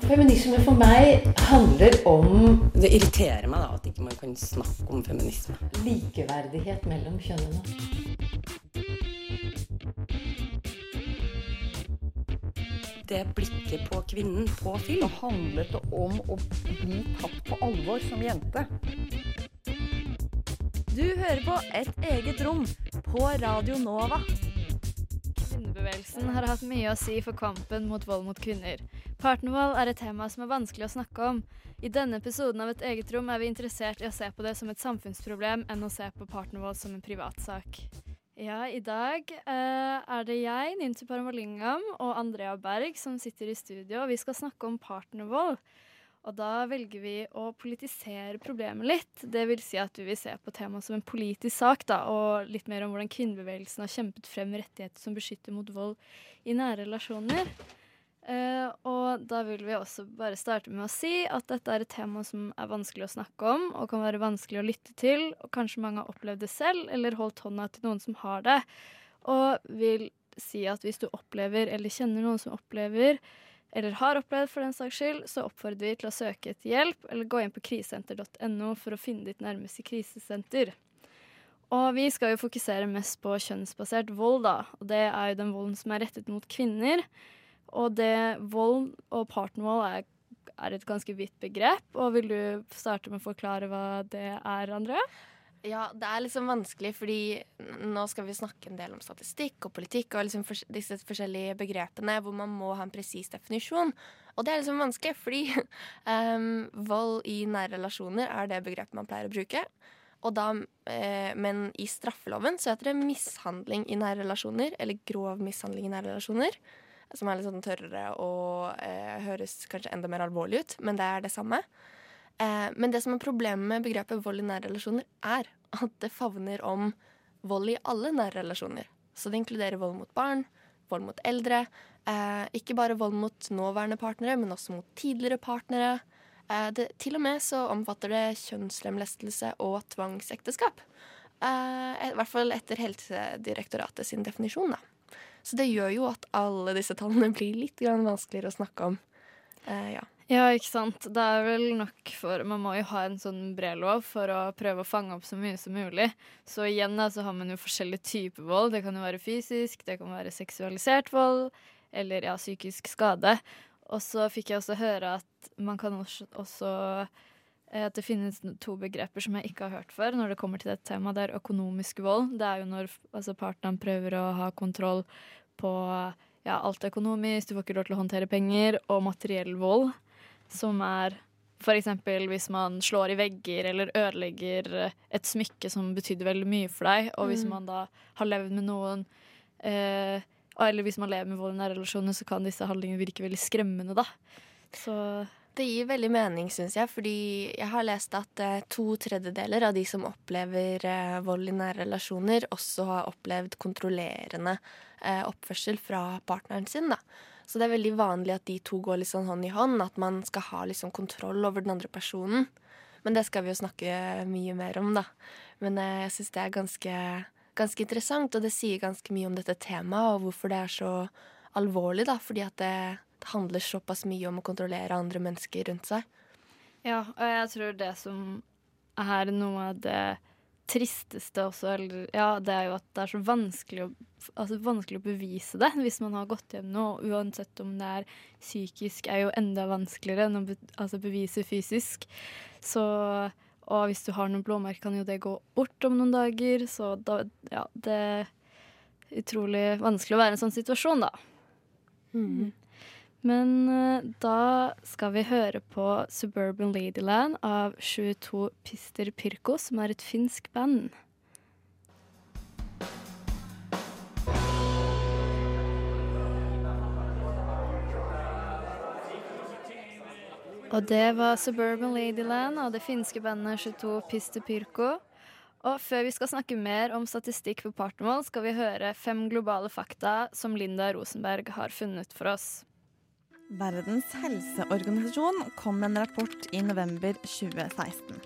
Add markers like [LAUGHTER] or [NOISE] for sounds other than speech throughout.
Feminisme for meg handler om Det irriterer meg da at ikke man kan snakke om feminisme. likeverdighet mellom kjønnene. Det blikket på kvinnen på film. Det handlet om å bli tatt på alvor som jente. Du hører på Et eget rom på Radio Nova. Kvinnebevegelsen har hatt mye å si for kampen mot vold mot kvinner. Partnervold er et tema som er vanskelig å snakke om. I denne episoden av Et eget rom er vi interessert i å se på det som et samfunnsproblem enn å se på partnervold som en privatsak. Ja, i dag uh, er det jeg, Ninti Paramalingam, og Andrea Berg som sitter i studio, og vi skal snakke om partnervold. Og da velger vi å politisere problemet litt. Det vil si at vi vil se på temaet som en politisk sak, da, og litt mer om hvordan kvinnebevegelsen har kjempet frem rettigheter som beskytter mot vold i nære relasjoner. Eh, og da vil vi også bare starte med å si at dette er et tema som er vanskelig å snakke om, og kan være vanskelig å lytte til, og kanskje mange har opplevd det selv, eller holdt hånda til noen som har det. Og vil si at hvis du opplever, eller kjenner noen som opplever, eller har opplevd for den saks skyld, så oppfordrer vi til å søke etter hjelp, eller gå inn på krisesenter.no for å finne ditt nærmeste krisesenter. Og vi skal jo fokusere mest på kjønnsbasert vold, da. Og det er jo den volden som er rettet mot kvinner. Og det vold og partnervold er, er et ganske vidt begrep. Og vil du starte med å forklare hva det er, André? Ja, det er liksom vanskelig, fordi nå skal vi snakke en del om statistikk og politikk og liksom disse forskjellige begrepene hvor man må ha en presis definisjon. Og det er liksom vanskelig, fordi um, [LAUGHS] vold i nære relasjoner er det begrepet man pleier å bruke. Da, eh, men i straffeloven så heter det mishandling i nære relasjoner, eller grov mishandling i nære relasjoner. Som er litt sånn tørrere og eh, høres kanskje enda mer alvorlig ut, men det er det samme. Eh, men det som er problemet med begrepet vold i nære relasjoner, er at det favner om vold i alle nære relasjoner. Så det inkluderer vold mot barn, vold mot eldre. Eh, ikke bare vold mot nåværende partnere, men også mot tidligere partnere. Eh, det, til og med så omfatter det kjønnslemlestelse og tvangsekteskap. Eh, I hvert fall etter Helsedirektoratet sin definisjon, da. Så det gjør jo at alle disse tallene [LAUGHS] blir litt vanskeligere å snakke om. Eh, ja. Ja, ikke sant. Det er vel nok for Man må jo ha en sånn bred lov for å prøve å fange opp så mye som mulig. Så igjen da, så har man jo forskjellige typer vold. Det kan jo være fysisk, det kan være seksualisert vold, eller ja, psykisk skade. Og så fikk jeg også høre at man kan også, også eh, at det finnes to begreper som jeg ikke har hørt før når det kommer til dette temaet. Det er økonomisk vold. Det er jo når altså, partneren prøver å ha kontroll på ja, alt økonomisk, du får ikke lov til å håndtere penger, og materiell vold som er f.eks. hvis man slår i vegger eller ødelegger et smykke som betydde veldig mye for deg, og hvis Mm. man da har levd med noen eh, Eller hvis man lever med vold i nære relasjoner, så kan disse handlingene virke veldig skremmende, da. Så Det gir veldig mening, syns jeg, fordi jeg har lest at eh, to tredjedeler av de som opplever eh, vold i nære relasjoner, også har opplevd kontrollerende eh, oppførsel fra partneren sin. da. Så det er veldig vanlig at de to går litt sånn hånd i hånd, at man skal ha liksom kontroll over den andre personen. Men det skal vi jo snakke mye mer om, da. Men jeg syns det er ganske, ganske interessant, og det sier ganske mye om dette temaet, og hvorfor det er så alvorlig, da. Fordi at det, det handler såpass mye om å kontrollere andre mennesker rundt seg. Ja, og jeg tror det som er noe av det tristeste også, eller ja, det er jo at det er så vanskelig å, altså vanskelig å bevise det hvis man har gått hjem nå. Uansett om det er psykisk, er jo enda vanskeligere enn å be, altså bevise fysisk. Så Og hvis du har noen blåmerker, kan jo det gå bort om noen dager. Så da, ja, det er utrolig vanskelig å være i en sånn situasjon, da. Men eh, da skal vi høre på Suburban Ladyland av 22 Pister Pirko, som er et finsk band. Og det var Suburban Ladyland av det finske bandet 22 Pister Pirko. Og før vi skal snakke mer om statistikk for partnermål, skal vi høre fem globale fakta som Linda Rosenberg har funnet for oss. Verdens helseorganisasjon kom med en rapport i november 2016.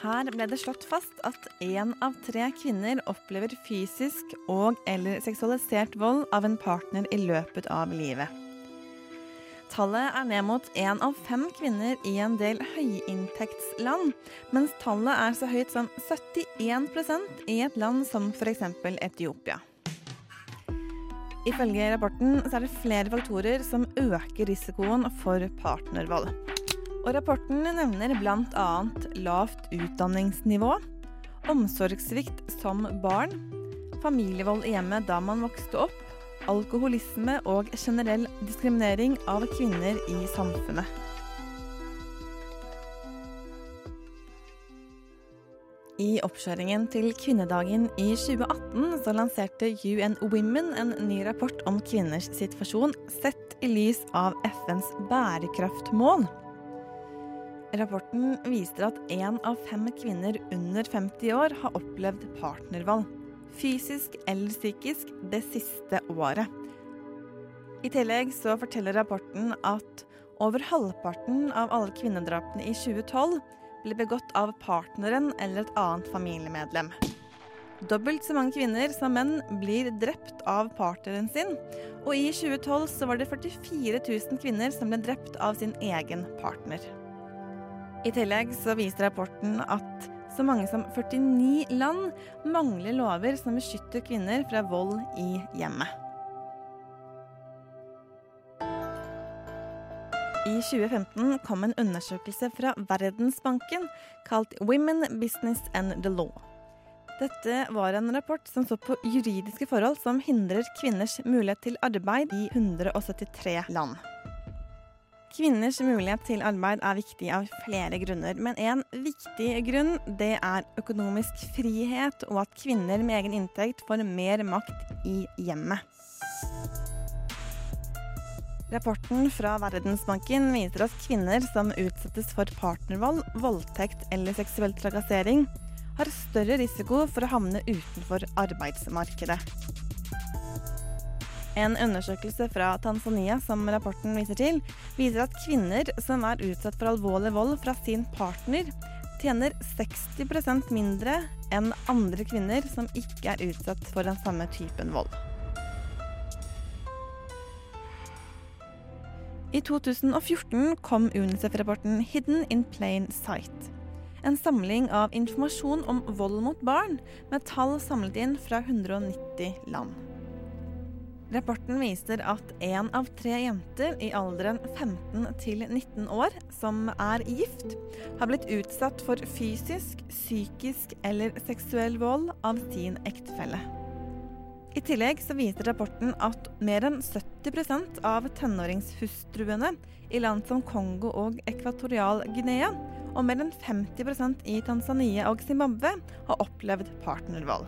Her ble det slått fast at én av tre kvinner opplever fysisk og- eller seksualisert vold av en partner i løpet av livet. Tallet er ned mot én av fem kvinner i en del høyinntektsland, mens tallet er så høyt som 71 i et land som f.eks. Etiopia. Ifølge rapporten er det flere faktorer som øker risikoen for partnervold. Og rapporten nevner bl.a. lavt utdanningsnivå, omsorgssvikt som barn, familievold i hjemmet da man vokste opp, alkoholisme og generell diskriminering av kvinner i samfunnet. I oppkjøringen til kvinnedagen i 2018 så lanserte UN Women en ny rapport om kvinners situasjon sett i lys av FNs bærekraftmål. Rapporten viser at én av fem kvinner under 50 år har opplevd partnervold fysisk eller psykisk, det siste året. I tillegg så forteller rapporten at over halvparten av alle kvinnedrapene i 2012 ble begått av partneren eller et annet familiemedlem. Dobbelt så mange kvinner som menn blir drept av partneren sin, og i 2012 så var det 44 000 kvinner som ble drept av sin egen partner. I tillegg så viser rapporten at så mange som 49 land mangler lover som beskytter kvinner fra vold i hjemmet. I 2015 kom en undersøkelse fra Verdensbanken kalt Women, Business and the Law. Dette var en rapport som så på juridiske forhold som hindrer kvinners mulighet til arbeid i 173 land. Kvinners mulighet til arbeid er viktig av flere grunner, men en viktig grunn det er økonomisk frihet og at kvinner med egen inntekt får mer makt i hjemmet. Rapporten fra Verdensbanken viser at kvinner som utsettes for partnervold, voldtekt eller seksuell trakassering, har større risiko for å havne utenfor arbeidsmarkedet. En undersøkelse fra Tanzania som rapporten viser til, viser at kvinner som er utsatt for alvorlig vold fra sin partner, tjener 60% mindre enn andre kvinner som ikke er utsatt for den samme typen vold. I 2014 kom Unicef-rapporten 'Hidden in Plain Sight'. En samling av informasjon om vold mot barn, med tall samlet inn fra 190 land. Rapporten viser at én av tre jenter i alderen 15 til 19 år som er gift, har blitt utsatt for fysisk, psykisk eller seksuell vold av sin ektefelle. I tillegg så viser rapporten at mer enn 70% av tenåringshustruene i land som Kongo og Ekvatorial Guinea, og mer enn 50% i Tanzania og Zimbabwe, har opplevd partnervold.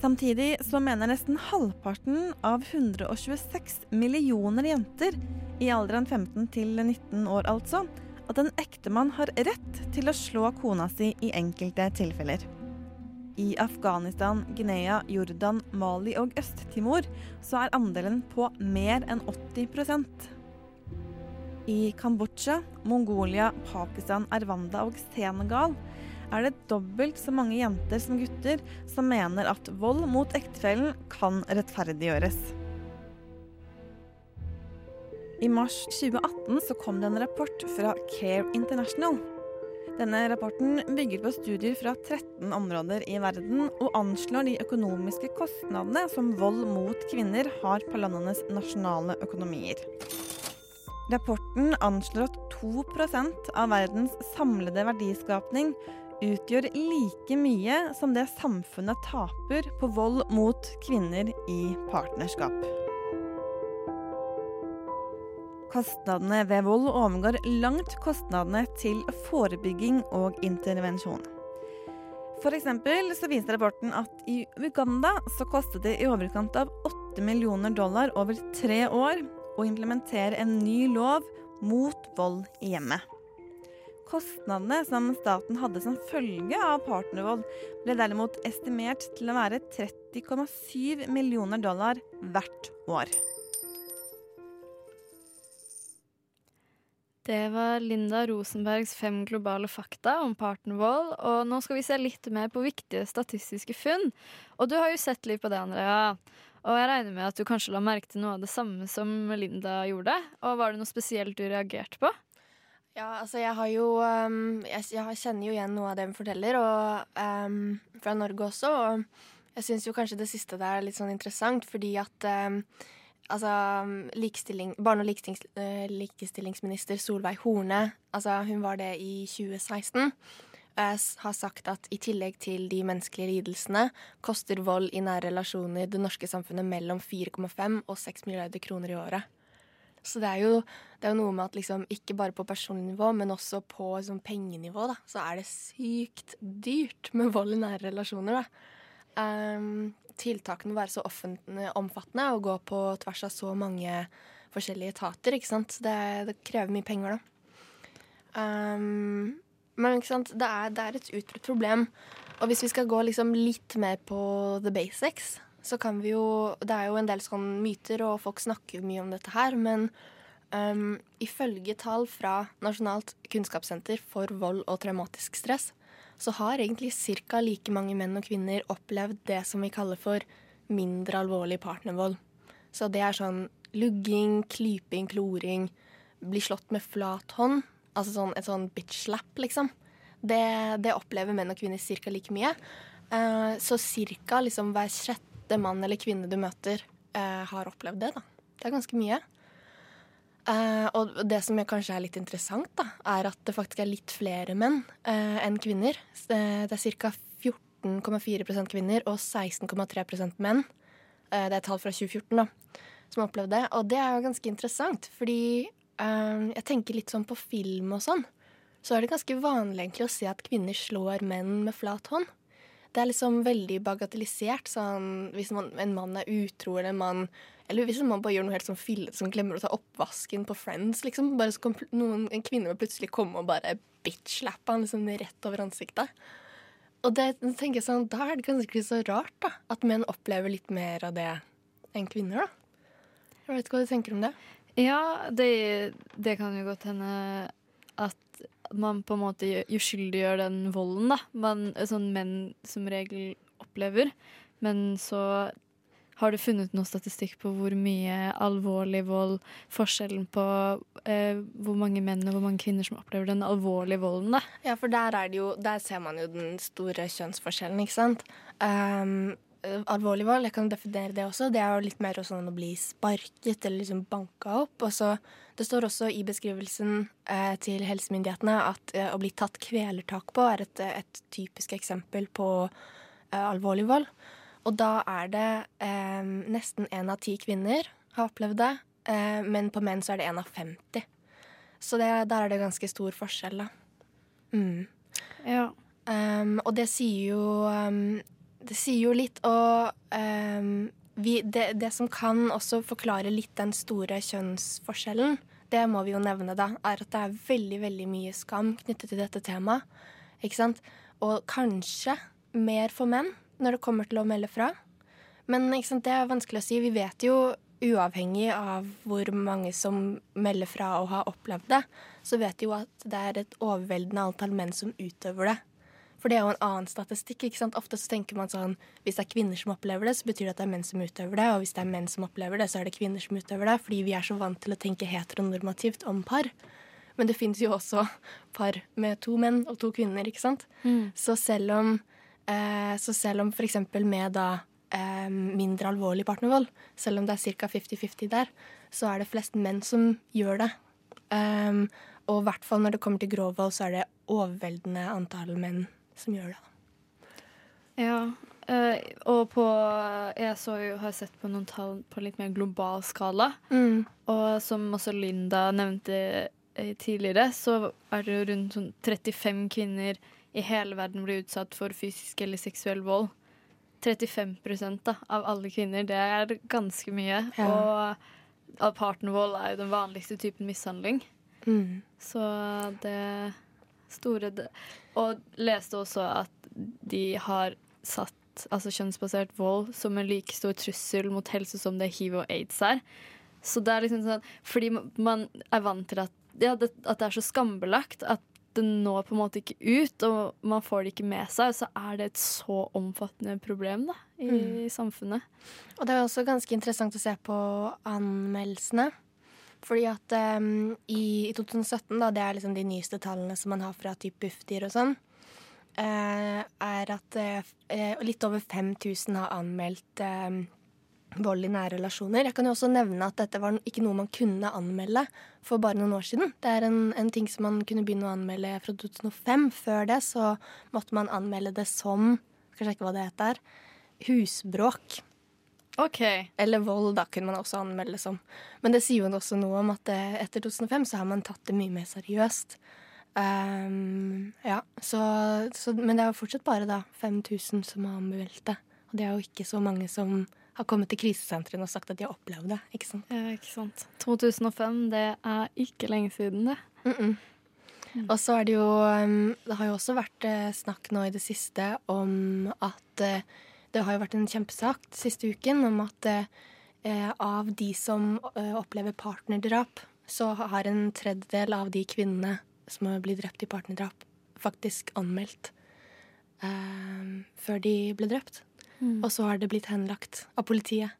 Samtidig så mener nesten halvparten av 126 millioner jenter i alderen 15 til 19 år altså, at en ektemann har rett til å slå kona si i enkelte tilfeller. I Afghanistan, Guinea, Jordan, Mali og Øst-Timor så er andelen på mer enn 80% I Kambodsja, Mongolia, Pakistan, Rwanda og Senegal er det dobbelt så mange jenter som gutter som mener at vold mot ektefellen kan rettferdiggjøres. I mars 2018 så kom det en rapport fra Care International. Denne rapporten bygger på studier fra 13 områder i verden og anslår de økonomiske kostnadene som vold mot kvinner har på landenes nasjonale økonomier. Rapporten anslår at 2% av verdens samlede verdiskapning utgjør like mye som det samfunnet taper på vold mot kvinner i partnerskap. Kostnadene ved vold overgår langt kostnadene til forebygging og intervensjon. For så viser rapporten at i Uganda så kostet det i overkant av 8 millioner dollar over tre år å implementere en ny lov mot vold i hjemmet. Kostnadene som staten hadde som følge av partnervold, ble derimot estimert til å være 30,7 millioner dollar hvert år. Det var Linda Rosenbergs fem globale fakta om partnervold. Og nå skal vi se litt mer på viktige statistiske funn. Og du har jo sett litt på det, Andrea. Og jeg regner med at du kanskje la merke til noe av det samme som Linda gjorde. Og var det noe spesielt du reagerte på? Ja, altså jeg har jo um, jeg, jeg kjenner jo igjen noe av det hun forteller, og um, fra Norge også. Og jeg syns jo kanskje det siste der er litt sånn interessant, fordi at um, altså likestilling, Barne- og likestillings, uh, likestillingsminister Solveig Horne, altså hun var det i 2016, uh, har sagt at i tillegg til de menneskelige lidelsene koster vold i nære relasjoner det norske samfunnet mellom 4,5 og 6 milliarder kroner i året. Så det er jo, det er noe med at liksom, ikke bare på personlig nivå, men også på liksom, pengenivå, da, så er det sykt dyrt med vold i nære relasjoner. Da. Um, tiltakene må være så omfattende og gå på tvers av så mange forskjellige etater. ikke sant? Det, det krever mye penger, da. Um, men ikke sant? Det, er, det er et utbredt problem. Og hvis vi skal gå liksom litt mer på the basics, så kan vi jo Det er jo en del sånn myter, og folk snakker mye om dette her, men um, ifølge tall fra Nasjonalt kunnskapssenter for vold og traumatisk stress, så har egentlig ca. like mange menn og kvinner opplevd det som vi kaller for mindre alvorlig partnervold. Så det er sånn lugging, klyping, kloring, bli slått med flat hånd. Altså sånn, et sånn bitch slap, liksom. Det, det, opplever menn og kvinner ca. like mye. Uh, så ca. Liksom hver sjette mann eller kvinne du møter, uh, har opplevd det. da. Det er ganske mye. Eh, og det som kanskje er litt interessant, da, er at det faktisk er litt flere menn uh, enn kvinner. Det er ca. 14,4% kvinner og 16,3 menn. Uh, det er tall fra 2014 da, som har opplevd det. Og det er jo ganske interessant, fordi eh, jeg tenker litt sånn på film og sånn. Så er det ganske vanlig egentlig å se at kvinner slår menn med flat hånd det er liksom veldig bagatellisert. Sånn, hvis man, en mann er utro, eller en Eller hvis en mann bare gjør noe helt sånn fillete som glemmer å ta oppvasken på Friends, liksom. Bare så kan noen, en kvinne plutselig komme og bare bitch-slappe han liksom rett over ansiktet. Og det tenker jeg sånn, da er det ganske så rart da, at menn opplever litt mer av det enn kvinner. da. Jeg vet ikke hva du tenker om det? Ja, det, det kan jo godt hende at man på en måte uskyldiggjør den volden da, man, sånn menn som regel opplever. Men så har du funnet noe statistikk på hvor mye alvorlig vold Forskjellen på eh, hvor mange menn og hvor mange kvinner som opplever den alvorlige volden? da? Ja, for der, jo, der ser man jo den store kjønnsforskjellen, ikke sant. Um, alvorlig vold, jeg kan definere det også. Det er jo litt mer sånn å bli sparket eller liksom banka opp. Og så det står også i beskrivelsen eh, til helsemyndighetene at eh, å bli tatt kvelertak på er et, et typisk eksempel på eh, alvorlig vold. Og da er det eh, nesten én av ti kvinner har opplevd det, eh, men på menn så er det én av 50. Så det, der er det ganske stor forskjell, da. Mm. Ja. Um, og det sier jo um, Det sier jo litt, og um, vi, det, det, som kan også forklare litt den store kjønnsforskjellen, det må vi jo nevne, da, er at det er veldig, veldig mye skam knyttet til dette temaet. Ikke sant? Og kanskje mer for menn når det kommer til å melde fra. Men ikke sant, det er vanskelig å si. Vi vet jo, uavhengig av hvor mange som melder fra og har opplevd det, så vet vi jo at det er et overveldende antall menn som utøver det. For det er jo en annen statistikk. ikke sant? Ofte så tenker man sånn hvis det er kvinner som opplever det, så betyr det at det er menn som utøver det. Og hvis det er menn som opplever det, så er det kvinner som utøver det. Fordi vi er så vant til å tenke heteronormativt om par. Men det fins jo også par med to menn og to kvinner, ikke sant. Mm. Så selv om, eh, så selv om f.eks. med da eh, mindre alvorlig partnervold, selv om det er ca. 50-50 der, så er det flest menn som gjør det. Um, og i hvert fall når det kommer til grov vold, så er det overveldende antall menn som gjør det. Ja, Uh, og på Jeg så jo, har sett på noen tall på litt mer global skala. Mm. Og som også Linda nevnte eh, tidligere, så er det jo rundt sånn 35 kvinner i hele verden blir utsatt for fysisk eller seksuell vold. 35 da, av alle kvinner. Det er ganske mye. Ja. Og partnervold er jo den vanligste typen mishandling. Mm. Så det store Og leste også at de har satt altså kjønnsbasert vold som en like stor trussel mot helse som det hiv og aids er. Så det er liksom sånn Fordi man er vant til at, ja, det, at det er så skambelagt at det når på en måte ikke ut, og man får det ikke med seg, så er det et så omfattende problem da, i Mm. samfunnet. Og det er også ganske interessant å se på anmeldelsene. Fordi at um, i, i 2017, da, det er liksom de nyeste tallene som man har fra typ Bufdir og sånn, uh, er at uh, litt over 5000 har anmeldt uh, vold i nære relasjoner. Jeg kan jo også nevne at dette var ikke noe man kunne anmelde for bare noen år siden. Det er en, en ting som man kunne begynne å anmelde fra 2005. Før det så måtte man anmelde det som Skal sjekke hva det heter. Husbråk. OK. Eller vold, da kunne man også anmelde det som. Men det sier jo også noe om at eh, etter 2005 så har man tatt det mye mer seriøst. Um, ja, så, så, Men det er jo fortsatt bare da 5000 som har anmeldt det. Og det er jo ikke så mange som har kommet til krisesentrene og sagt at de har opplevd det. ikke sant? Ja, ikke sant. 2005, det er ikke lenge siden, det. Mm -mm. Og så er det jo um, Det har jo også vært eh, snakk nå i det siste om at eh, Det har jo vært en kjempesak siste uken om at eh, av de som eh, opplever partnerdrap, så har en tredjedel av de kvinnene som blitt drept i partnerdrap, faktisk anmeldt eh, før de ble drept. Og så har det blitt henlagt av politiet.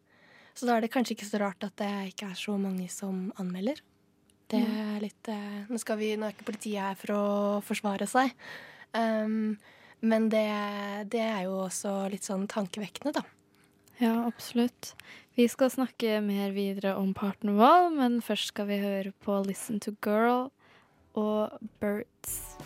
Så da er det kanskje ikke så rart at det ikke er så mange som anmelder. Det er litt eh, Nå, skal vi, nå er ikke politiet her for å forsvare seg. Um, men det, det er jo også litt sånn tankevekkende, da. Ja, absolutt. Vi skal snakke mer videre om partnervold, men først skal vi høre på Listen to Girl og Birds.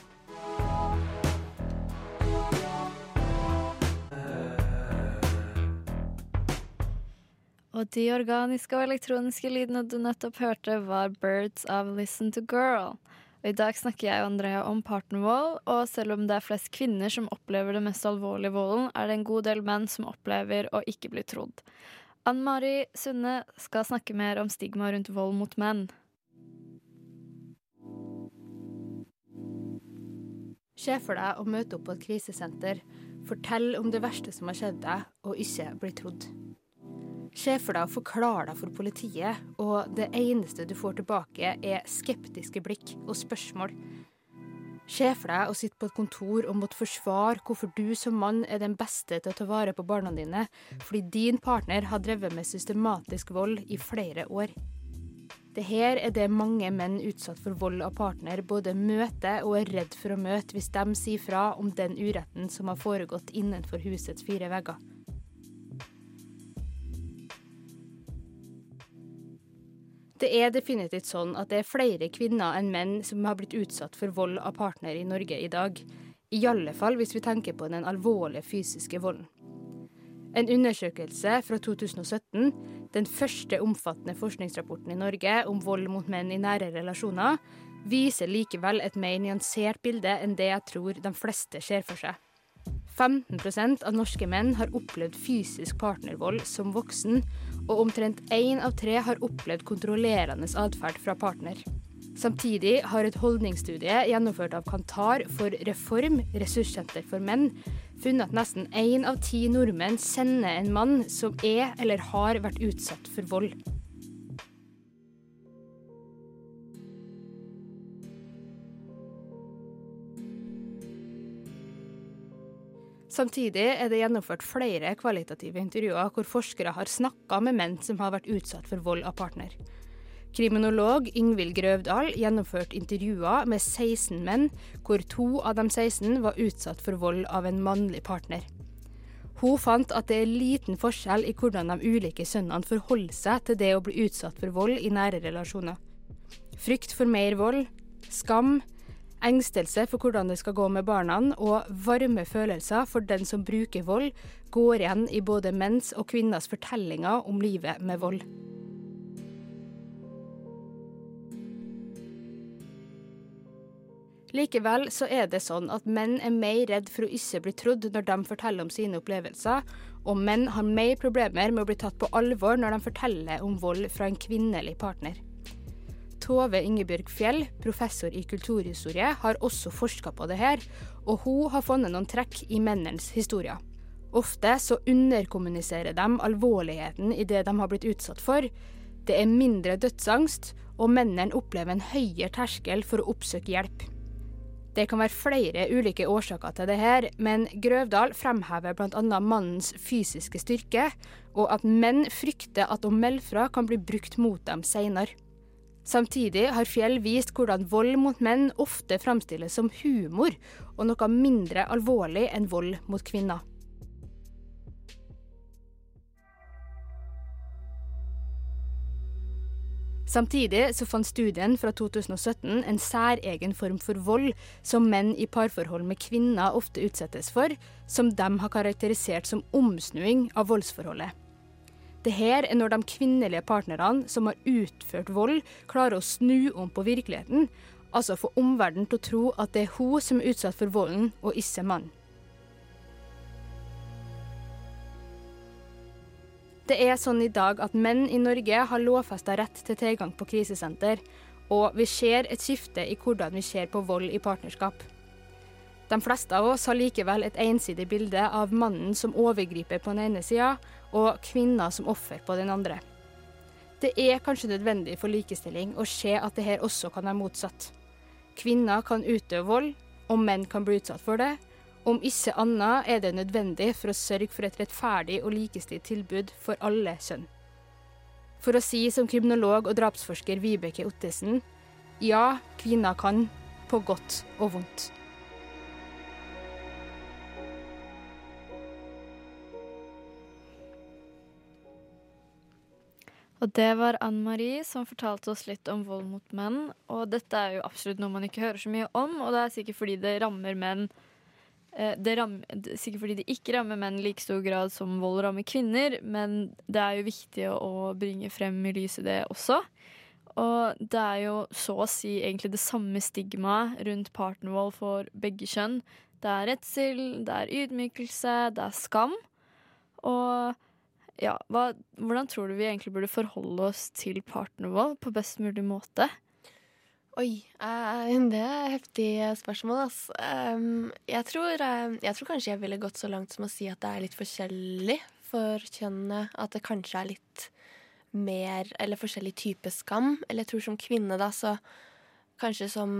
Og de organiske og elektroniske lydene du nettopp hørte, var Birds av Listen to Girl. Og I dag snakker jeg og Andrea om partnervold, og selv om det er flest kvinner som opplever den mest alvorlige volden, er det en god del menn som opplever å ikke bli trodd. Ann Mari Sunne skal snakke mer om stigma rundt vold mot menn. Se for deg å møte opp på et krisesenter, fortell om det verste som har skjedd deg, og ikke bli trodd. Se for deg å forklare deg for politiet, og det eneste du får tilbake, er skeptiske blikk og spørsmål. Se for deg å sitte på et kontor og måtte forsvare hvorfor du som mann er den beste til å ta vare på barna dine, fordi din partner har drevet med systematisk vold i flere år. Det her er det mange menn utsatt for vold av partner både møter og er redd for å møte hvis de sier fra om den uretten som har foregått innenfor husets fire vegger. Det er definitivt sånn at det er flere kvinner enn menn som har blitt utsatt for vold av partner i Norge i dag. I alle fall hvis vi tenker på den alvorlige fysiske volden. En undersøkelse fra 2017, den første omfattende forskningsrapporten i Norge om vold mot menn i nære relasjoner, viser likevel et mer nyansert bilde enn det jeg tror de fleste ser for seg. 15% av norske menn har opplevd fysisk partnervold som voksen, og omtrent én av tre har opplevd kontrollerende atferd fra partner. Samtidig har et holdningsstudie gjennomført av Kantar for Reform, ressurssenter for menn, funnet at nesten én av ti nordmenn kjenner en mann som er eller har vært utsatt for vold. Samtidig er det gjennomført flere kvalitative intervjuer hvor forskere har snakka med menn som har vært utsatt for vold av partner. Kriminolog Ingvild Grøvdal gjennomførte intervjuer med 16 menn, hvor to av de 16 var utsatt for vold av en mannlig partner. Hun fant at det er liten forskjell i hvordan de ulike sønnene forholder seg til det å bli utsatt for vold i nære relasjoner. Frykt for mer vold, skam, engstelse for hvordan det skal gå med barna, og varme følelser for den som bruker vold, går igjen i både menns og kvinners fortellinger om livet med vold. Likevel så er det sånn at menn er mer redd for å ikke bli trodd når de forteller om sine opplevelser, og menn har mer problemer med å bli tatt på alvor når de forteller om vold fra en kvinnelig partner. Tove Ingebjørg Fjell, professor i kulturhistorie, har også forska på det her, og hun har funnet noen trekk i mennenes historier. Ofte så underkommuniserer de alvorligheten i det de har blitt utsatt for. Det er mindre dødsangst, og mennene opplever en høyere terskel for å oppsøke hjelp. Det kan være flere ulike årsaker til det her, men Grøvdal fremhever bl.a. mannens fysiske styrke, og at menn frykter at å melde fra kan bli brukt mot dem seinere. Samtidig har Fjell vist hvordan vold mot menn ofte framstilles som humor, og noe mindre alvorlig enn vold mot kvinner. Samtidig så fant studien fra 2017 en særegen form for vold som menn i parforhold med kvinner ofte utsettes for, som de har karakterisert som omsnuing av voldsforholdet. Dette er når de kvinnelige partnerne som har utført vold, klarer å snu om på virkeligheten, altså få omverdenen til å tro at det er hun som er utsatt for volden, og ikke mannen. Det er sånn i dag at menn i Norge har lovfesta rett til tilgang på krisesenter, og vi ser et skifte i hvordan vi ser på vold i partnerskap. De fleste av oss har likevel et ensidig bilde av mannen som overgriper på den ene sida, og kvinner som offer på den andre. Det er kanskje nødvendig for likestilling å se at det her også kan være motsatt. Kvinner kan utøve vold, og menn kan bli utsatt for det, om ikke annet er det nødvendig for å sørge for et rettferdig og likestilt tilbud for alle kjønn. For å si som kriminolog og drapsforsker Vibeke Ottesen ja, kvinner kan, på godt og vondt. Og det var Ann Marie som fortalte oss litt om vold mot menn. Og dette er jo absolutt noe man ikke hører så mye om, og det er sikkert fordi det rammer menn Eh, det rammer, sikkert fordi det ikke rammer menn i like stor grad som vold rammer kvinner, men det er jo viktig å bringe frem i lyset det også. Og det er jo så å si egentlig det samme stigmaet rundt partnervold for begge kjønn. Det er redsel, det er ydmykelse, det er skam. Og ja, hva, hvordan tror du vi egentlig burde forholde oss til partnervold på best mulig måte? Oi, uh, det er heftig spørsmål, ass. Um, jeg, tror, uh, jeg tror kanskje jeg ville gått så langt som å si at det er litt forskjellig for kjønnene. At det kanskje er litt mer Eller forskjellig type skam. Eller jeg tror som kvinne, da, så kanskje som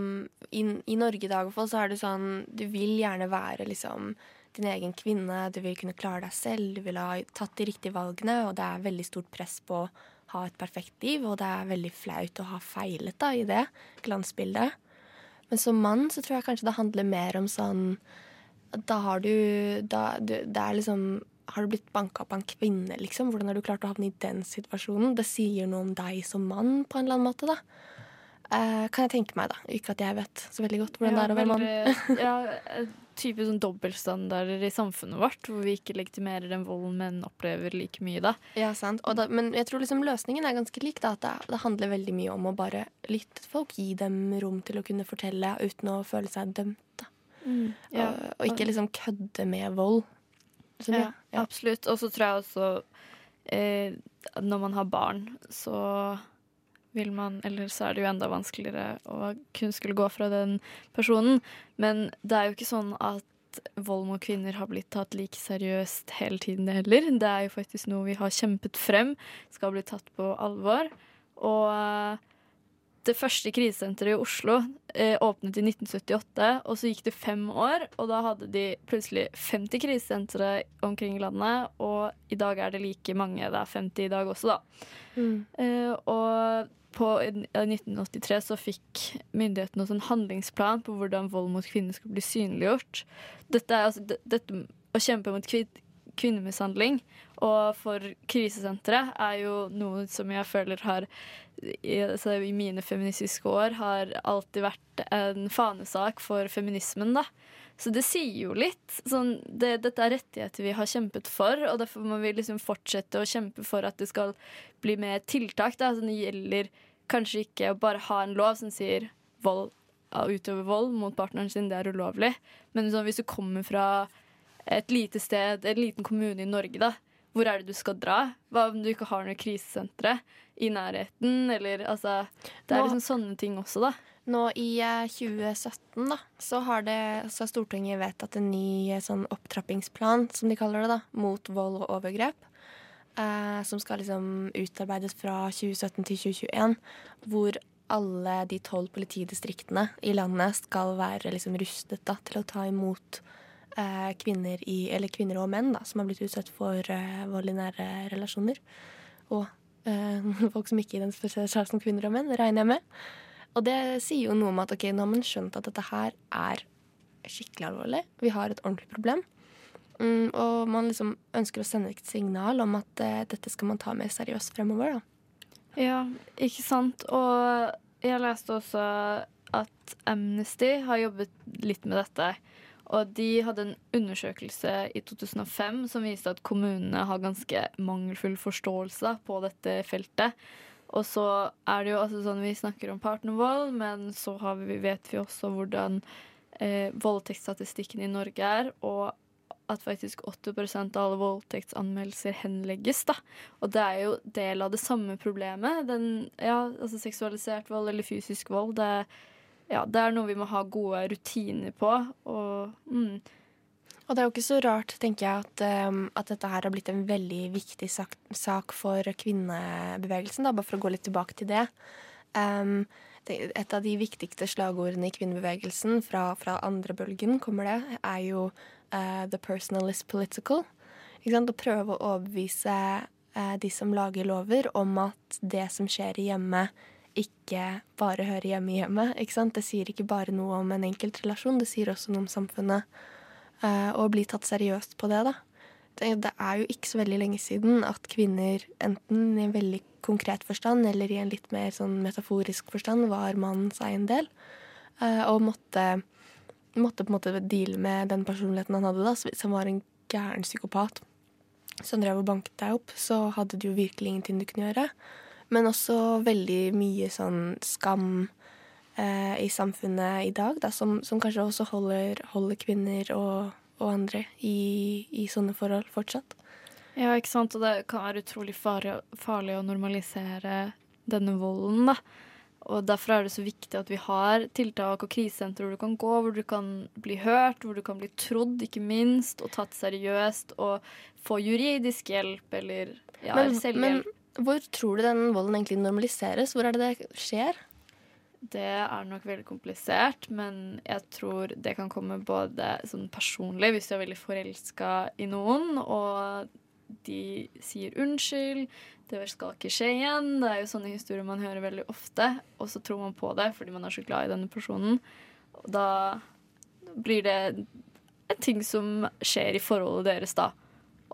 I, i Norge i dag, fall, så er det sånn Du vil gjerne være liksom din egen kvinne. Du vil kunne klare deg selv. Du vil ha tatt de riktige valgene, og det er veldig stort press på å ha et perfekt liv, og det er veldig flaut å ha feilet da, i det glansbildet. Men som mann så tror jeg kanskje det handler mer om sånn Da har du, da, du Det er liksom Har du blitt banka opp av en kvinne, liksom? Hvordan har du klart å havne i den situasjonen? Det sier noe om deg som mann, på en eller annen måte, da. Eh, kan jeg tenke meg, da. Ikke at jeg vet så veldig godt hvordan ja, det er å være mann. [LAUGHS] ja, type sånn dobbeltstandarder i samfunnet vårt, hvor vi ikke legitimerer den volden menn opplever like mye. da. Ja, sant. Da, men jeg tror liksom løsningen er ganske lik. da, At det, det, handler veldig mye om å bare lytte til folk, gi dem rom til å kunne fortelle uten å føle seg dømt. da. Mm, ja. og, og, ikke liksom kødde med vold. Så, ja, ja, absolutt. Og så tror jeg også eh, når man har barn, så vil man Eller så er det jo enda vanskeligere å kun skulle gå fra den personen. Men det er jo ikke sånn at vold mot kvinner har blitt tatt like seriøst hele tiden heller. Det er jo faktisk noe vi har kjempet frem skal bli tatt på alvor. Og eh, det første krisesenteret i Oslo eh, åpnet i 1978, og så gikk det fem år, og da hadde de plutselig 50 krisesentre omkring landet, og i dag er det like mange. Det er 50 i dag også, da. Mm. Eh, og på 1983 så fikk myndighetene også en handlingsplan på hvordan vold mot kvinner skulle bli synliggjort. Dette er altså, dette, å kjempe mot kvinnemishandling og for krisesenteret er jo noe som jeg føler har i, altså, i mine feministiske år har alltid vært en fanesak for feminismen. da. Så det sier jo litt. Sånn, det, dette er rettigheter vi har kjempet for, og derfor må vi liksom fortsette å kjempe for at det skal bli mer tiltak. Da. Så det gjelder kanskje ikke å bare ha en lov som sier vold, utøve vold mot partneren sin, det er ulovlig. Men sånn, hvis du kommer fra et lite sted, en liten kommune i Norge, da, hvor er det du skal dra? Hva om du ikke har noe krisesentre i nærheten? Eller altså Det er liksom sånne ting også, da. Nå i 2017 eh, da, så har, det, så Stortinget vedtatt en ny eh, sånn opptrappingsplan, som de kaller det, da, mot vold og overgrep. Eh, som skal liksom utarbeides fra 2017 til 2021. Hvor alle de tolv politidistriktene i landet skal være liksom rustet da, til å ta imot eh, kvinner, i, kvinner og menn da, som har blitt utsatt for eh, vold i nære relasjoner. Og eh, [LAUGHS] folk som ikke identifiserer seg som kvinner og menn, regner jeg med. Og det sier jo noe om at ok, nå har man skjønt at dette her er skikkelig alvorlig. Vi har et ordentlig problem. Mm, og man liksom ønsker å sende et signal om at uh, dette skal man ta mer seriøst fremover. da. Ja, ikke sant. Og jeg leste også at Amnesty har jobbet litt med dette. Og de hadde en undersøkelse i 2005 som viste at kommunene har ganske mangelfull forståelse på dette feltet. Og så er det jo altså sånn vi snakker om partnervold, men så vi, vet vi også hvordan eh, voldtektsstatistikken i Norge er. Og at faktisk 80% av alle voldtektsanmeldelser henlegges. da. Og det er jo del av det samme problemet. Den, ja, altså Seksualisert vold eller fysisk vold. Det, ja, det er noe vi må ha gode rutiner på. Og, mm. Og det er jo ikke så rart, tenker jeg, at, um, at dette her har blitt en veldig viktig sak, sak for kvinnebevegelsen. Da, bare for å gå litt tilbake til det. Um, et av de viktigste slagordene i kvinnebevegelsen fra, fra andre bølgen kommer det, er jo uh, 'the personal is political'. Å prøve å overbevise uh, de som lager lover, om at det som skjer i hjemmet, ikke bare hører hjemme i hjemmet. Det sier ikke bare noe om en enkelt relasjon, det sier også noe om samfunnet. Uh, og bli tatt seriøst på det, da. Det, er jo ikke så veldig lenge siden at kvinner, enten i en veldig konkret forstand eller i en litt mer sånn metaforisk forstand, var mannens eiendel. Uh, og måtte måtte på en måte deale med den personligheten han hadde. da, som var en gæren psykopat som drev og banket deg opp, så hadde du jo virkelig ingenting du kunne gjøre. Men også veldig mye sånn skam eh, i samfunnet i dag, da, som, som kanskje også holder, holder kvinner og, og andre i, i, sånne forhold fortsatt. Ja, ikke sant. Og det kan være utrolig farlig, farlig å normalisere denne volden, da. Og Derfor er det så viktig at vi har tiltak og krisesentre hvor du kan gå, hvor du kan bli hørt, hvor du kan bli trodd, ikke minst, og tatt seriøst, og få juridisk hjelp eller ja, men, selvhjelp. Men hvor tror du den volden egentlig normaliseres? Hvor er det det skjer? Det er nok veldig komplisert, men jeg tror det kan komme både sånn personlig, hvis du er veldig forelska i noen, og de sier unnskyld, det skal ikke skje igjen. Det er jo sånne historier man hører veldig ofte, og så tror man på det fordi man er så glad i denne personen. Og da blir det en ting som skjer i forholdet deres da.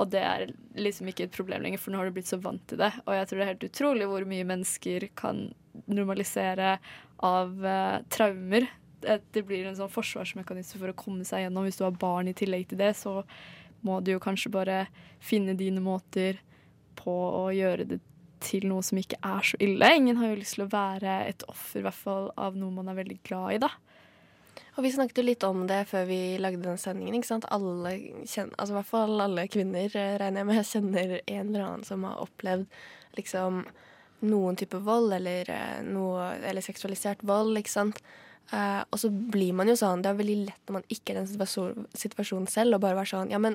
Og det er liksom ikke et problem lenger, for nå har du blitt så vant til det. Og jeg tror det er helt utrolig hvor mye mennesker kan normalisere av uh, traumer. Det blir en sånn forsvarsmekanisme for å komme seg gjennom. Hvis du har barn i tillegg til det, så må du jo kanskje bare finne dine måter på å gjøre det til noe som ikke er så ille. Ingen har jo lyst til å være et offer, i hvert fall av noe man er veldig glad i, da. Og vi snakket jo litt om det før vi lagde den sendingen. ikke sant? Alle kjenner, altså i hvert fall alle kvinner, eh, regner jeg med, [LAUGHS] kjenner en eller annen som har opplevd liksom noen type vold, eller, eh, noe, eller seksualisert vold, ikke sant. Uh, og så blir man jo sånn Det er veldig lett når man ikke er i den situasjonen selv, å bare være sånn Ja, men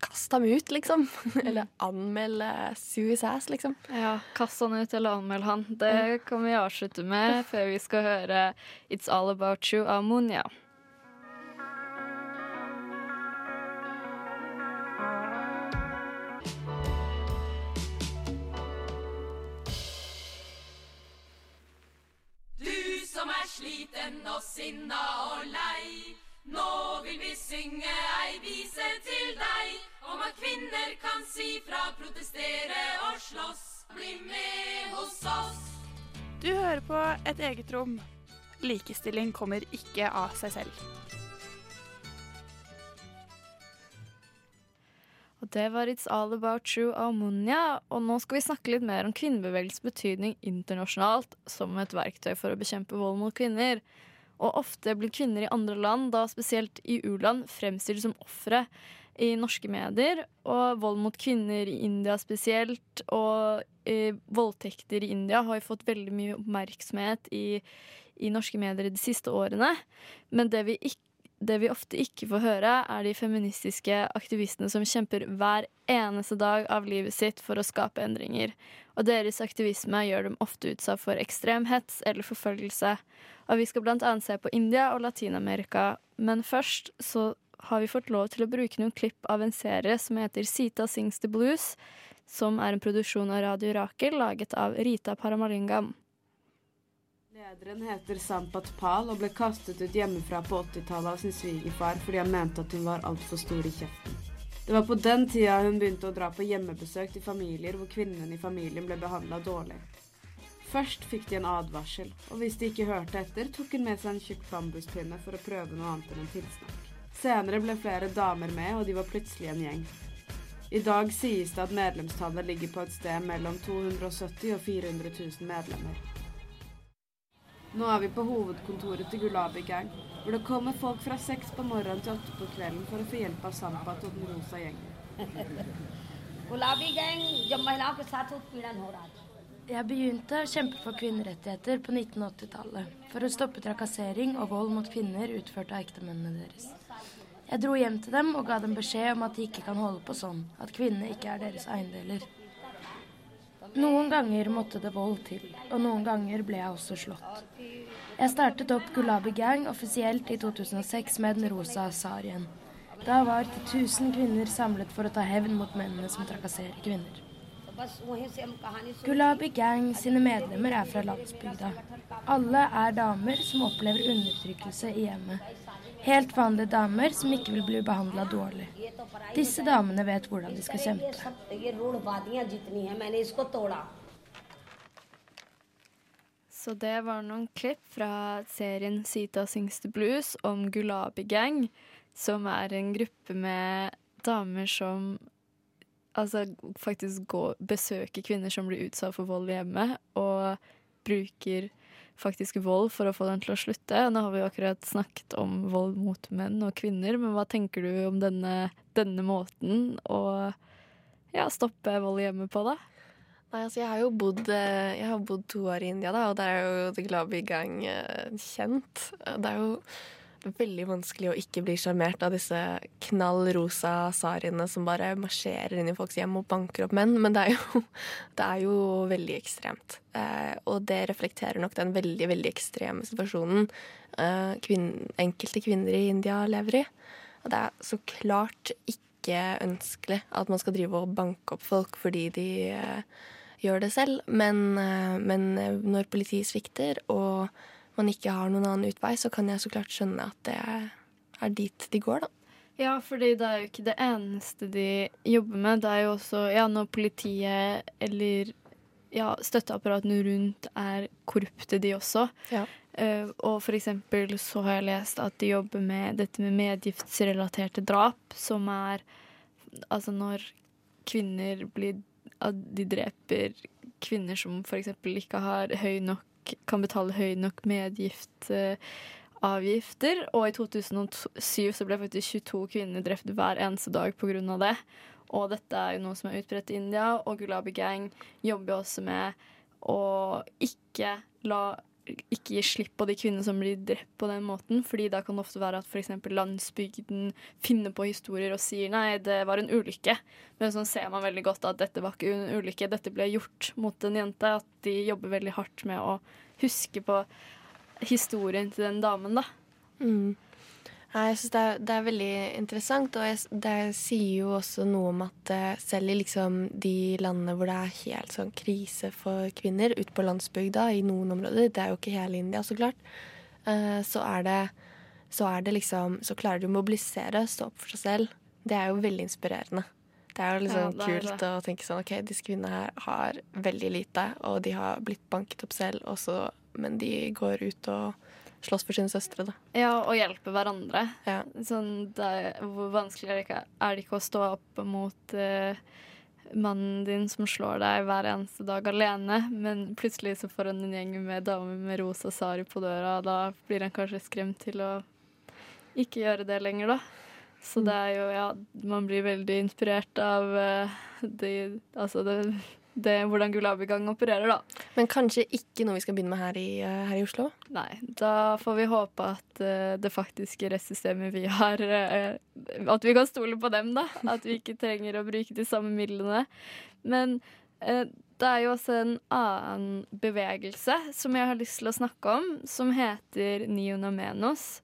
Kast ham ut, liksom. [LAUGHS] eller anmeld Suicide, liksom. Ja, kast han ut eller anmeld han. Det kan vi avslutte med før vi skal høre It's All About You av Monia. Du som er sliten og sinna og lei nå vil vi synge ei vise til deg om at kvinner kan si fra, protestere og slåss. Bli med hos oss. Du hører på Et eget rom. Likestilling kommer ikke av seg selv. Og det var It's All About You av Munya. Og nå skal vi snakke litt mer om kvinnebevegelsens betydning internasjonalt som et verktøy for å bekjempe vold mot kvinner. Og ofte blir kvinner i andre land, da spesielt i u-land, fremstilt som ofre i norske medier. Og vold mot kvinner i India spesielt, og eh, voldtekter i India har jo fått veldig mye oppmerksomhet i, i norske medier de siste årene. Men det vi ikke det vi ofte ikke får høre, er de feministiske aktivistene som kjemper hver eneste dag av livet sitt for å skape endringer. Og deres aktivisme gjør dem ofte utsatt for ekstrem hets eller forfølgelse. Og vi skal annet se på India og Latin-Amerika. Men først så har vi fått lov til å bruke noen klipp av en serie som heter Sita Sings the Blues, som er en produksjon av Radio Rakel laget av Rita Paramalingam. Lederen heter Sampat Pal og ble kastet ut hjemmefra på 80-tallet av sin svigerfar fordi han mente at hun var altfor stor i kjeften. Det var på den tida hun begynte å dra på hjemmebesøk til familier hvor kvinnene i familien ble behandla dårlig. Først fikk de en advarsel, og hvis de ikke hørte etter, tok hun med seg en tjukk bambuspinne for å prøve noe annet enn en tilsnakk. Senere ble flere damer med, og de var plutselig en gjeng. I dag sies det at medlemstallet ligger på et sted mellom 270 og 400 000 medlemmer. Nå er vi på hovedkontoret til Gulabi Gang, hvor det kommer folk fra seks på morgenen til åtte på kvelden for å få hjelp av Sampat og den rosa gjengen. [LAUGHS] गुलाबी गैंग जब महिलाओं के साथ उत्पीड़न हो रहा था Jeg begynte å kjempe for kvinnerettigheter på 1980-tallet. For å stoppe trakassering og vold mot kvinner utført av ektemennene deres. Jeg dro hjem til dem og ga dem beskjed om at de ikke kan holde på sånn. At kvinnene ikke er deres eiendeler. Noen ganger måtte det vold til, og noen ganger ble jeg også slått. Jeg startet opp Gulabi Gang offisielt i 2006 med den rosa sarien. Da var til 1000 kvinner samlet for å ta hevn mot mennene som trakasserer kvinner. Gulabi Gang sine medlemmer er fra landsbygda. Alle er damer som opplever undertrykkelse i hjemmet. Helt vanlige damer som ikke vil bli behandla dårlig. Disse damene vet hvordan de skal kjempe. Så det var noen klipp fra serien Sita sings the blues om Gulabi Gang, som er en gruppe med damer som altså, faktisk går, besøker kvinner som blir utsatt for vold i hjemmet, og bruker faktisk vold for å få den til å slutte. Nå har vi akkurat snakket om vold mot menn og kvinner, men hva tenker du om denne, denne måten å ja, stoppe vold hjemme på, da? Nei, altså jeg har jo bodd, eh, jeg har bodd to år i India, da, og der er jo The Glabi Gang eh, kjent. Det er jo veldig vanskelig å ikke bli sjarmert av disse knall rosa sariene som bare marsjerer inn i folks hjem og banker opp menn, men det er jo, [LAUGHS] det er jo veldig ekstremt. Eh, og det reflekterer nok den veldig, veldig ekstreme situasjonen eh, kvin enkelte kvinner i India lever i. Og det er så klart ikke ønskelig at man skal drive og banke opp folk fordi de eh, gjør det selv. Men, eh, men når politiet svikter og man ikke har noen annen utvei, så kan jeg så klart skjønne at det er dit de går, da. Ja, fordi det er jo ikke det eneste de jobber med. Det er jo også ja, når politiet eller ja, støtteapparatene rundt er korrupte, de også. Ja. Uh, og for eksempel så har jeg lest at de jobber med dette med medgiftsrelaterte drap, som er altså når kvinner blir At de dreper kvinner som for eksempel ikke har høy nok kan betale høy nok medgiftavgifter. og i 2007 så ble faktisk 22 kvinner drept hver eneste dag pga. det. Og dette er jo noe som er utbredt i India, og Gulabi Gang jobber jo også med å ikke la ikke gi slipp på de kvinnene som blir drept på den måten. fordi da kan det ofte være at f.eks. landsbygden finner på historier og sier nei, det var en ulykke. Men sånn ser man veldig godt at dette var ikke en ulykke, dette ble gjort mot en jente. At de jobber veldig hardt med å huske på historien til den damen, da. Mm. Nei, Jeg syns det, det er veldig interessant, og jeg, det sier jo også noe om at eh, selv i liksom de landene hvor det er helt sånn krise for kvinner, ute på landsbygda i noen områder, det er jo ikke hele India, så klart, eh, så er det så er det liksom Så klarer de å mobilisere, stå opp for seg selv. Det er jo veldig inspirerende. Det er jo liksom Ja, er kult å tenke sånn OK, disse kvinnene her har veldig lite, og de har blitt banket opp selv, også, men de går ut og slåss for sine søstre, da. Ja, og hjelpe hverandre. Ja. Sånn, det hvor vanskelig er det, ikke, er det ikke å stå opp mot uh, mannen din som slår deg hver eneste dag alene, men plutselig så får han en gjeng med damer med rosa sari på døra, og da blir han kanskje skremt til å ikke gjøre det lenger, da. Så det er jo, ja, man blir veldig inspirert av uh, de, altså det det, hvordan Gulabi-gang opererer, da. Men kanskje ikke noe vi skal begynne med her i, eh, her i Oslo? Nei, da får vi håpe at uh, det faktiske rettssystemet vi har uh, At vi kan stole på dem, da. At vi ikke trenger å bruke de samme midlene. Men uh, det er jo også en annen bevegelse som jeg har lyst til å snakke om, som heter Neonamenos.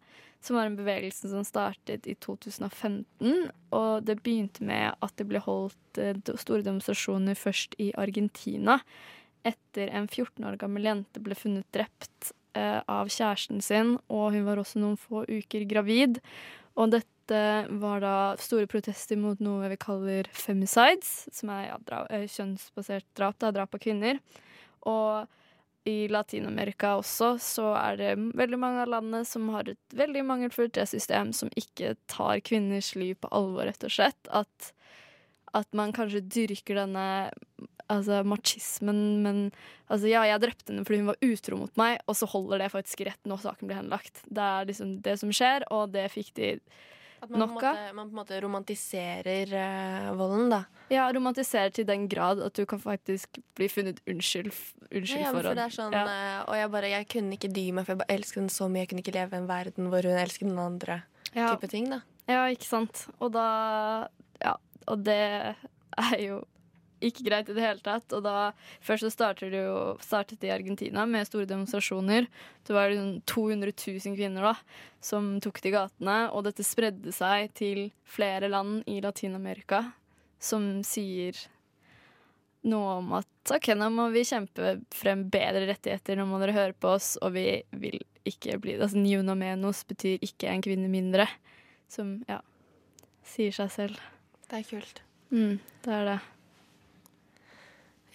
Som var en bevegelse som startet i 2015. Og det begynte med at det ble holdt eh, store demonstrasjoner først i Argentina. Etter en 14 år gammel jente ble funnet drept eh, av kjæresten sin, og hun var også noen få uker gravid. Og dette var da store protester mot noe vi kaller femicides, som er ja, dra eh, kjønnsbasert drap, da, drap av kvinner. Og i Latin-Amerika også så er det veldig mange av landene som har et veldig mangelfullt rettssystem som ikke tar kvinners liv på alvor, rett og slett. At, at man kanskje dyrker denne altså, machismen, men altså, ja, jeg drepte henne fordi hun var utro mot meg, og så holder det faktisk rett og saken blir henlagt. Det er liksom det som skjer, og det fikk de At man, på måte, man på en måte romantiserer uh, volden, da. Ja, romantiserer til den grad at du kan faktisk bli funnet unnskyld, unnskyld Ja, ja, for det er sånn, ja. eh, Og jeg bare, jeg kunne ikke dy meg, for jeg bare elsket henne så mye. Jeg kunne ikke leve i en verden hvor hun elsket den andre. Ja. type ting, da. Ja, ikke sant. Og da Ja, og det er jo ikke greit i det hele tatt. Og da Først så startet det jo startet det i Argentina med store demonstrasjoner. Det var det 200 000 kvinner da som tok til gatene, og dette spredde seg til flere land i Latin-Amerika som sier noe om at OK, nå må vi kjempe frem bedre rettigheter, nå må dere høre på oss, og vi vil ikke bli Altså Niuna menos betyr ikke en kvinne mindre, som ja, sier seg selv. Det er kult. Mm, det er det.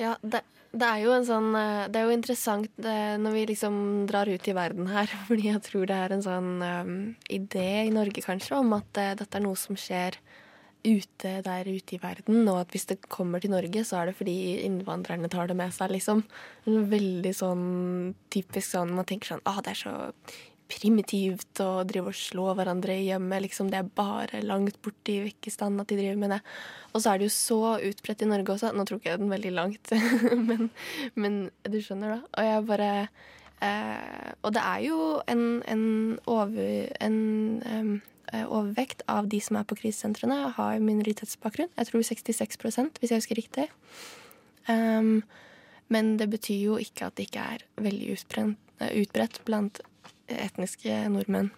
Ja, det, det er jo en sånn eh, Det er jo interessant eh, når vi liksom drar ut i verden her, [LAUGHS] fordi jeg tror det er en sånn um, idé i Norge kanskje om at uh, dette er noe som skjer ute der ute i verden, og at hvis det kommer til Norge, så er det fordi innvandrerne tar det med seg, liksom. Veldig sånn typisk sånn Man tenker sånn ah, det er så primitivt å drive og slå hverandre hjemme. Liksom, det er bare langt borte i Vekkestan at de driver med det. Og så er det jo så utbredt i Norge også. Nå tror ikke jeg den veldig langt, [LAUGHS] men, men du skjønner, da. Og jeg bare eh, Og det er jo en, en, over, en eh, overvekt av de som er på krisesentrene, har minoritetsbakgrunn. Jeg tror 66 hvis jeg husker riktig. Um, men det betyr jo ikke at det ikke er veldig utbredt blant etniske nordmenn.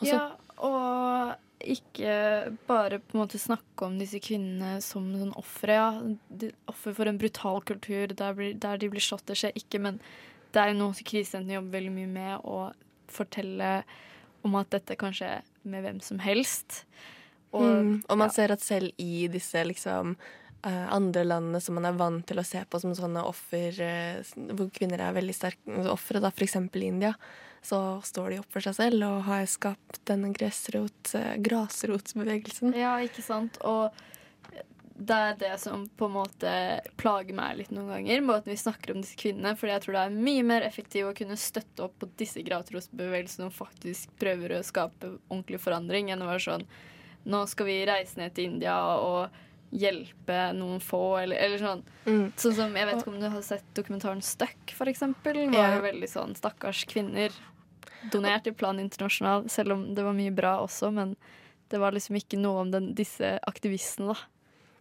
også. Ja, og ikke bare på en måte snakke om disse kvinnene som sånn ofre. Ja. De- Offer for en brutal kultur der, blir, der de blir slått. Det skjer ikke, men det er noe som krisesentrene jobber veldig mye med. Å fortelle om at dette kan skje med hvem som helst. Og, mm, og man ser at selv i disse liksom eh, andre landene som man er vant til å se på som sånne offer, eh, hvor kvinner er veldig sterke ofre, da f.eks. India, så står de opp for seg selv og har skapt denne gressrot, eh, grasrotbevegelsen. Ja, ikke sant. Og det er det som på en måte plager meg litt noen ganger, måten vi snakker om disse kvinnene. Fordi jeg tror det er mye mer effektivt å kunne støtte opp på disse grasrotbevegelsene og faktisk prøver å skape ordentlig forandring, enn å være sånn Nå skal vi reise ned til India og hjelpe noen få, eller, eller sånn. Mm. Sånn som, Jeg vet ikke om du har sett dokumentaren Stuck, for eksempel. Var jo veldig sånn stakkars kvinner. Donert i Plan Internasjonal, selv om det var mye bra også, men det var liksom ikke noe om den, disse aktivistene, da.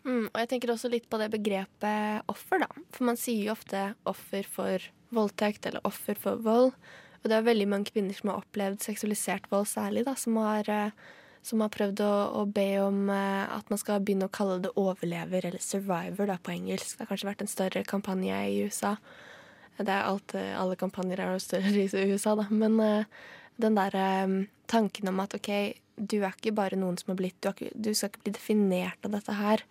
Mm, og jeg tenker også litt på det begrepet offer, da. For man sier jo ofte offer for voldtekt eller offer for vold. Og det er veldig mange kvinner som har opplevd seksualisert vold særlig, da, som har, eh, som har prøvd å, å be om eh, at man skal begynne å kalle det overlever, eller survivor da, på engelsk. Det har kanskje vært en større kampanje i USA. Det er alt, eh, alle kampanjer er jo større i USA, da. Men uh, den der um, tanken om at OK, du er ikke bare noen som har blitt Du, ikke, du skal ikke bli definert av dette her.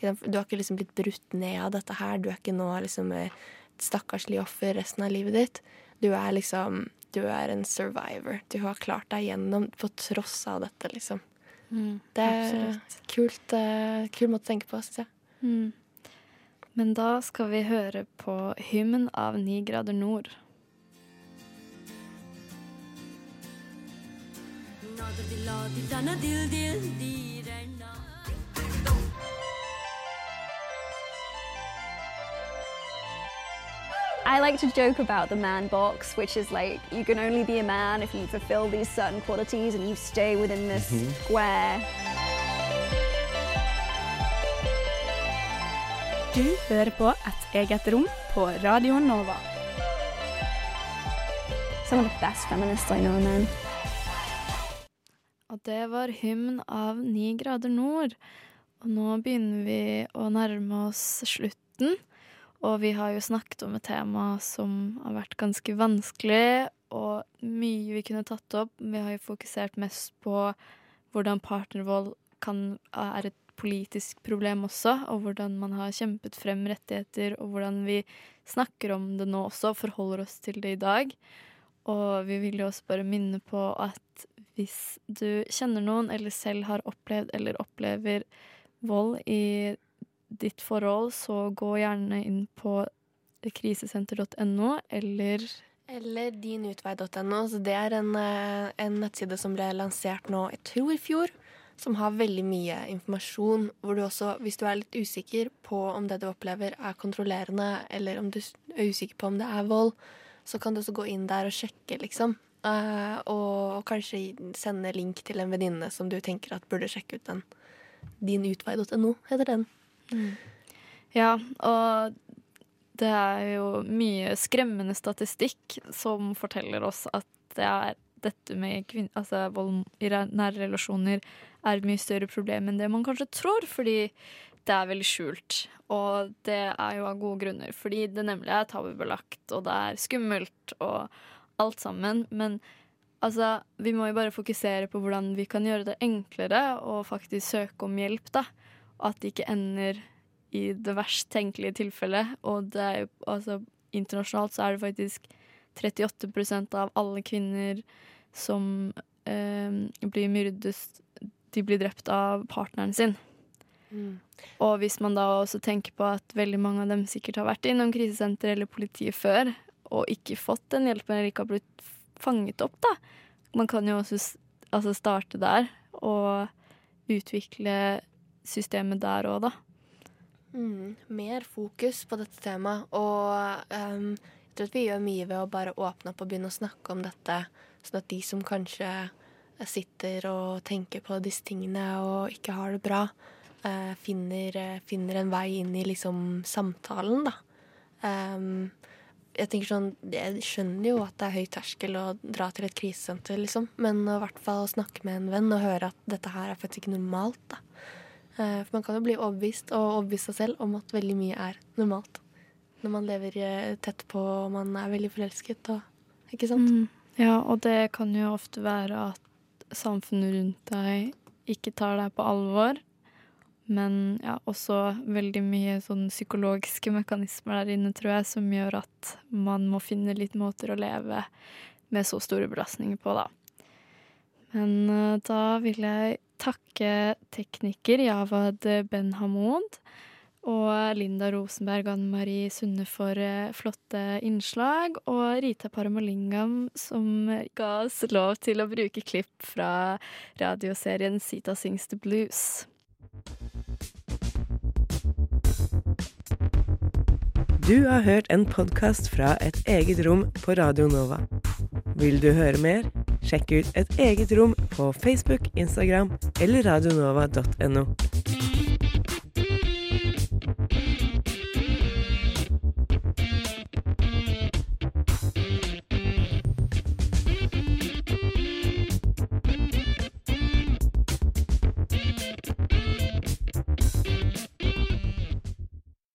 Du har ikke liksom blitt brutt ned av dette her. Du er ikke nå liksom et stakkarslig offer resten av livet ditt. Du er liksom Du er en survivor. Du har klart deg gjennom på tross av dette, liksom. det er absolutt. kult, uh, kul måte å tenke på, syns jeg. Mm. Men da skal vi høre på hymnen av Ni grader nord. I like to joke about the man box, which is like you can only be a man if you fulfill these certain qualities and you stay within this Mhm. square. Du hører på Et eget rom på Radio Nova. Some of the best feminists I know, man. Og det var hymn av Ni grader nord. Og nå begynner vi å nærme oss slutten. Og vi har jo snakket om et tema som har vært ganske vanskelig, og mye vi kunne tatt opp. Vi har jo fokusert mest på hvordan partnervold kan, er et politisk problem også, og hvordan man har kjempet frem rettigheter, og hvordan vi snakker om det nå også, forholder oss til det i dag. Og vi vil jo også bare minne på at hvis du kjenner noen, eller selv har opplevd eller opplever vold i ditt forhold, så gå gjerne inn på krisesenter.no, eller Eller dinutvei.no. Det er en, eh, en nettside som ble lansert nå, jeg tror i fjor, som har veldig mye informasjon. Hvor du også, hvis du er litt usikker på om det du opplever er kontrollerende, eller om du er usikker på om det er vold, så kan du også gå inn der og sjekke, liksom. Eh, og, kanskje sende link til en venninne som du tenker at burde sjekke ut den. Dinutvei.no heter den. Ja, og det er jo mye skremmende statistikk som forteller oss at det er dette med kvinne, altså vold i nære relasjoner er et mye større problem enn det man kanskje tror, fordi det er veldig skjult. Og det er jo av gode grunner, fordi det nemlig er tabubelagt, og det er skummelt og alt sammen. Men altså, vi må jo bare fokusere på hvordan vi kan gjøre det enklere og faktisk søke om hjelp, da. Og at det ikke ender i det verst tenkelige tilfellet. Og det er jo altså internasjonalt så er det faktisk 38% av alle kvinner som eh, blir myrdet, de blir drept av partneren sin. Mm. Og hvis man da også tenker på at veldig mange av dem sikkert har vært innom krisesenter eller politiet før, og ikke fått den hjelpen eller ikke har blitt fanget opp, da. Man kan jo også altså starte der og utvikle systemet der òg, da. Mm, mer fokus på dette temaet. Og ehm, jeg tror at vi gjør mye ved å bare åpne opp og begynne å snakke om dette, sånn at de som kanskje sitter og tenker på disse tingene og ikke har det bra, eh, finner, eh, finner en vei inn i liksom samtalen, da. Um, jeg tenker sånn, jeg skjønner jo at det er høy terskel å dra til et krisesenter, liksom. Men i hvert fall å snakke med en venn og høre at dette her er faktisk ikke normalt, da. Eh, For man kan jo bli overbevist og overbevist seg selv om at veldig mye er normalt. Når man lever eh, tett på og man er veldig forelsket og Ikke sant? Mm. Ja, og det kan jo ofte være at samfunnet rundt deg ikke tar deg på alvor. Men ja, også veldig mye sånn psykologiske mekanismer der inne, tror jeg, som gjør at man må finne litt måter å leve med så store belastninger på, da. Men eh, da vil jeg takke tekniker Javad Ben Hamoud og Linda Rosenberg og Anne Marie Sunde for eh, flotte innslag, og Rita Paramalingam som ga oss lov til å bruke klipp fra radioserien Sita Sings the Blues. Du har hørt en podkast fra Et eget rom på Radio Nova. Vil du høre mer? Sjekk ut Et eget rom på Facebook, Instagram eller radionova.no.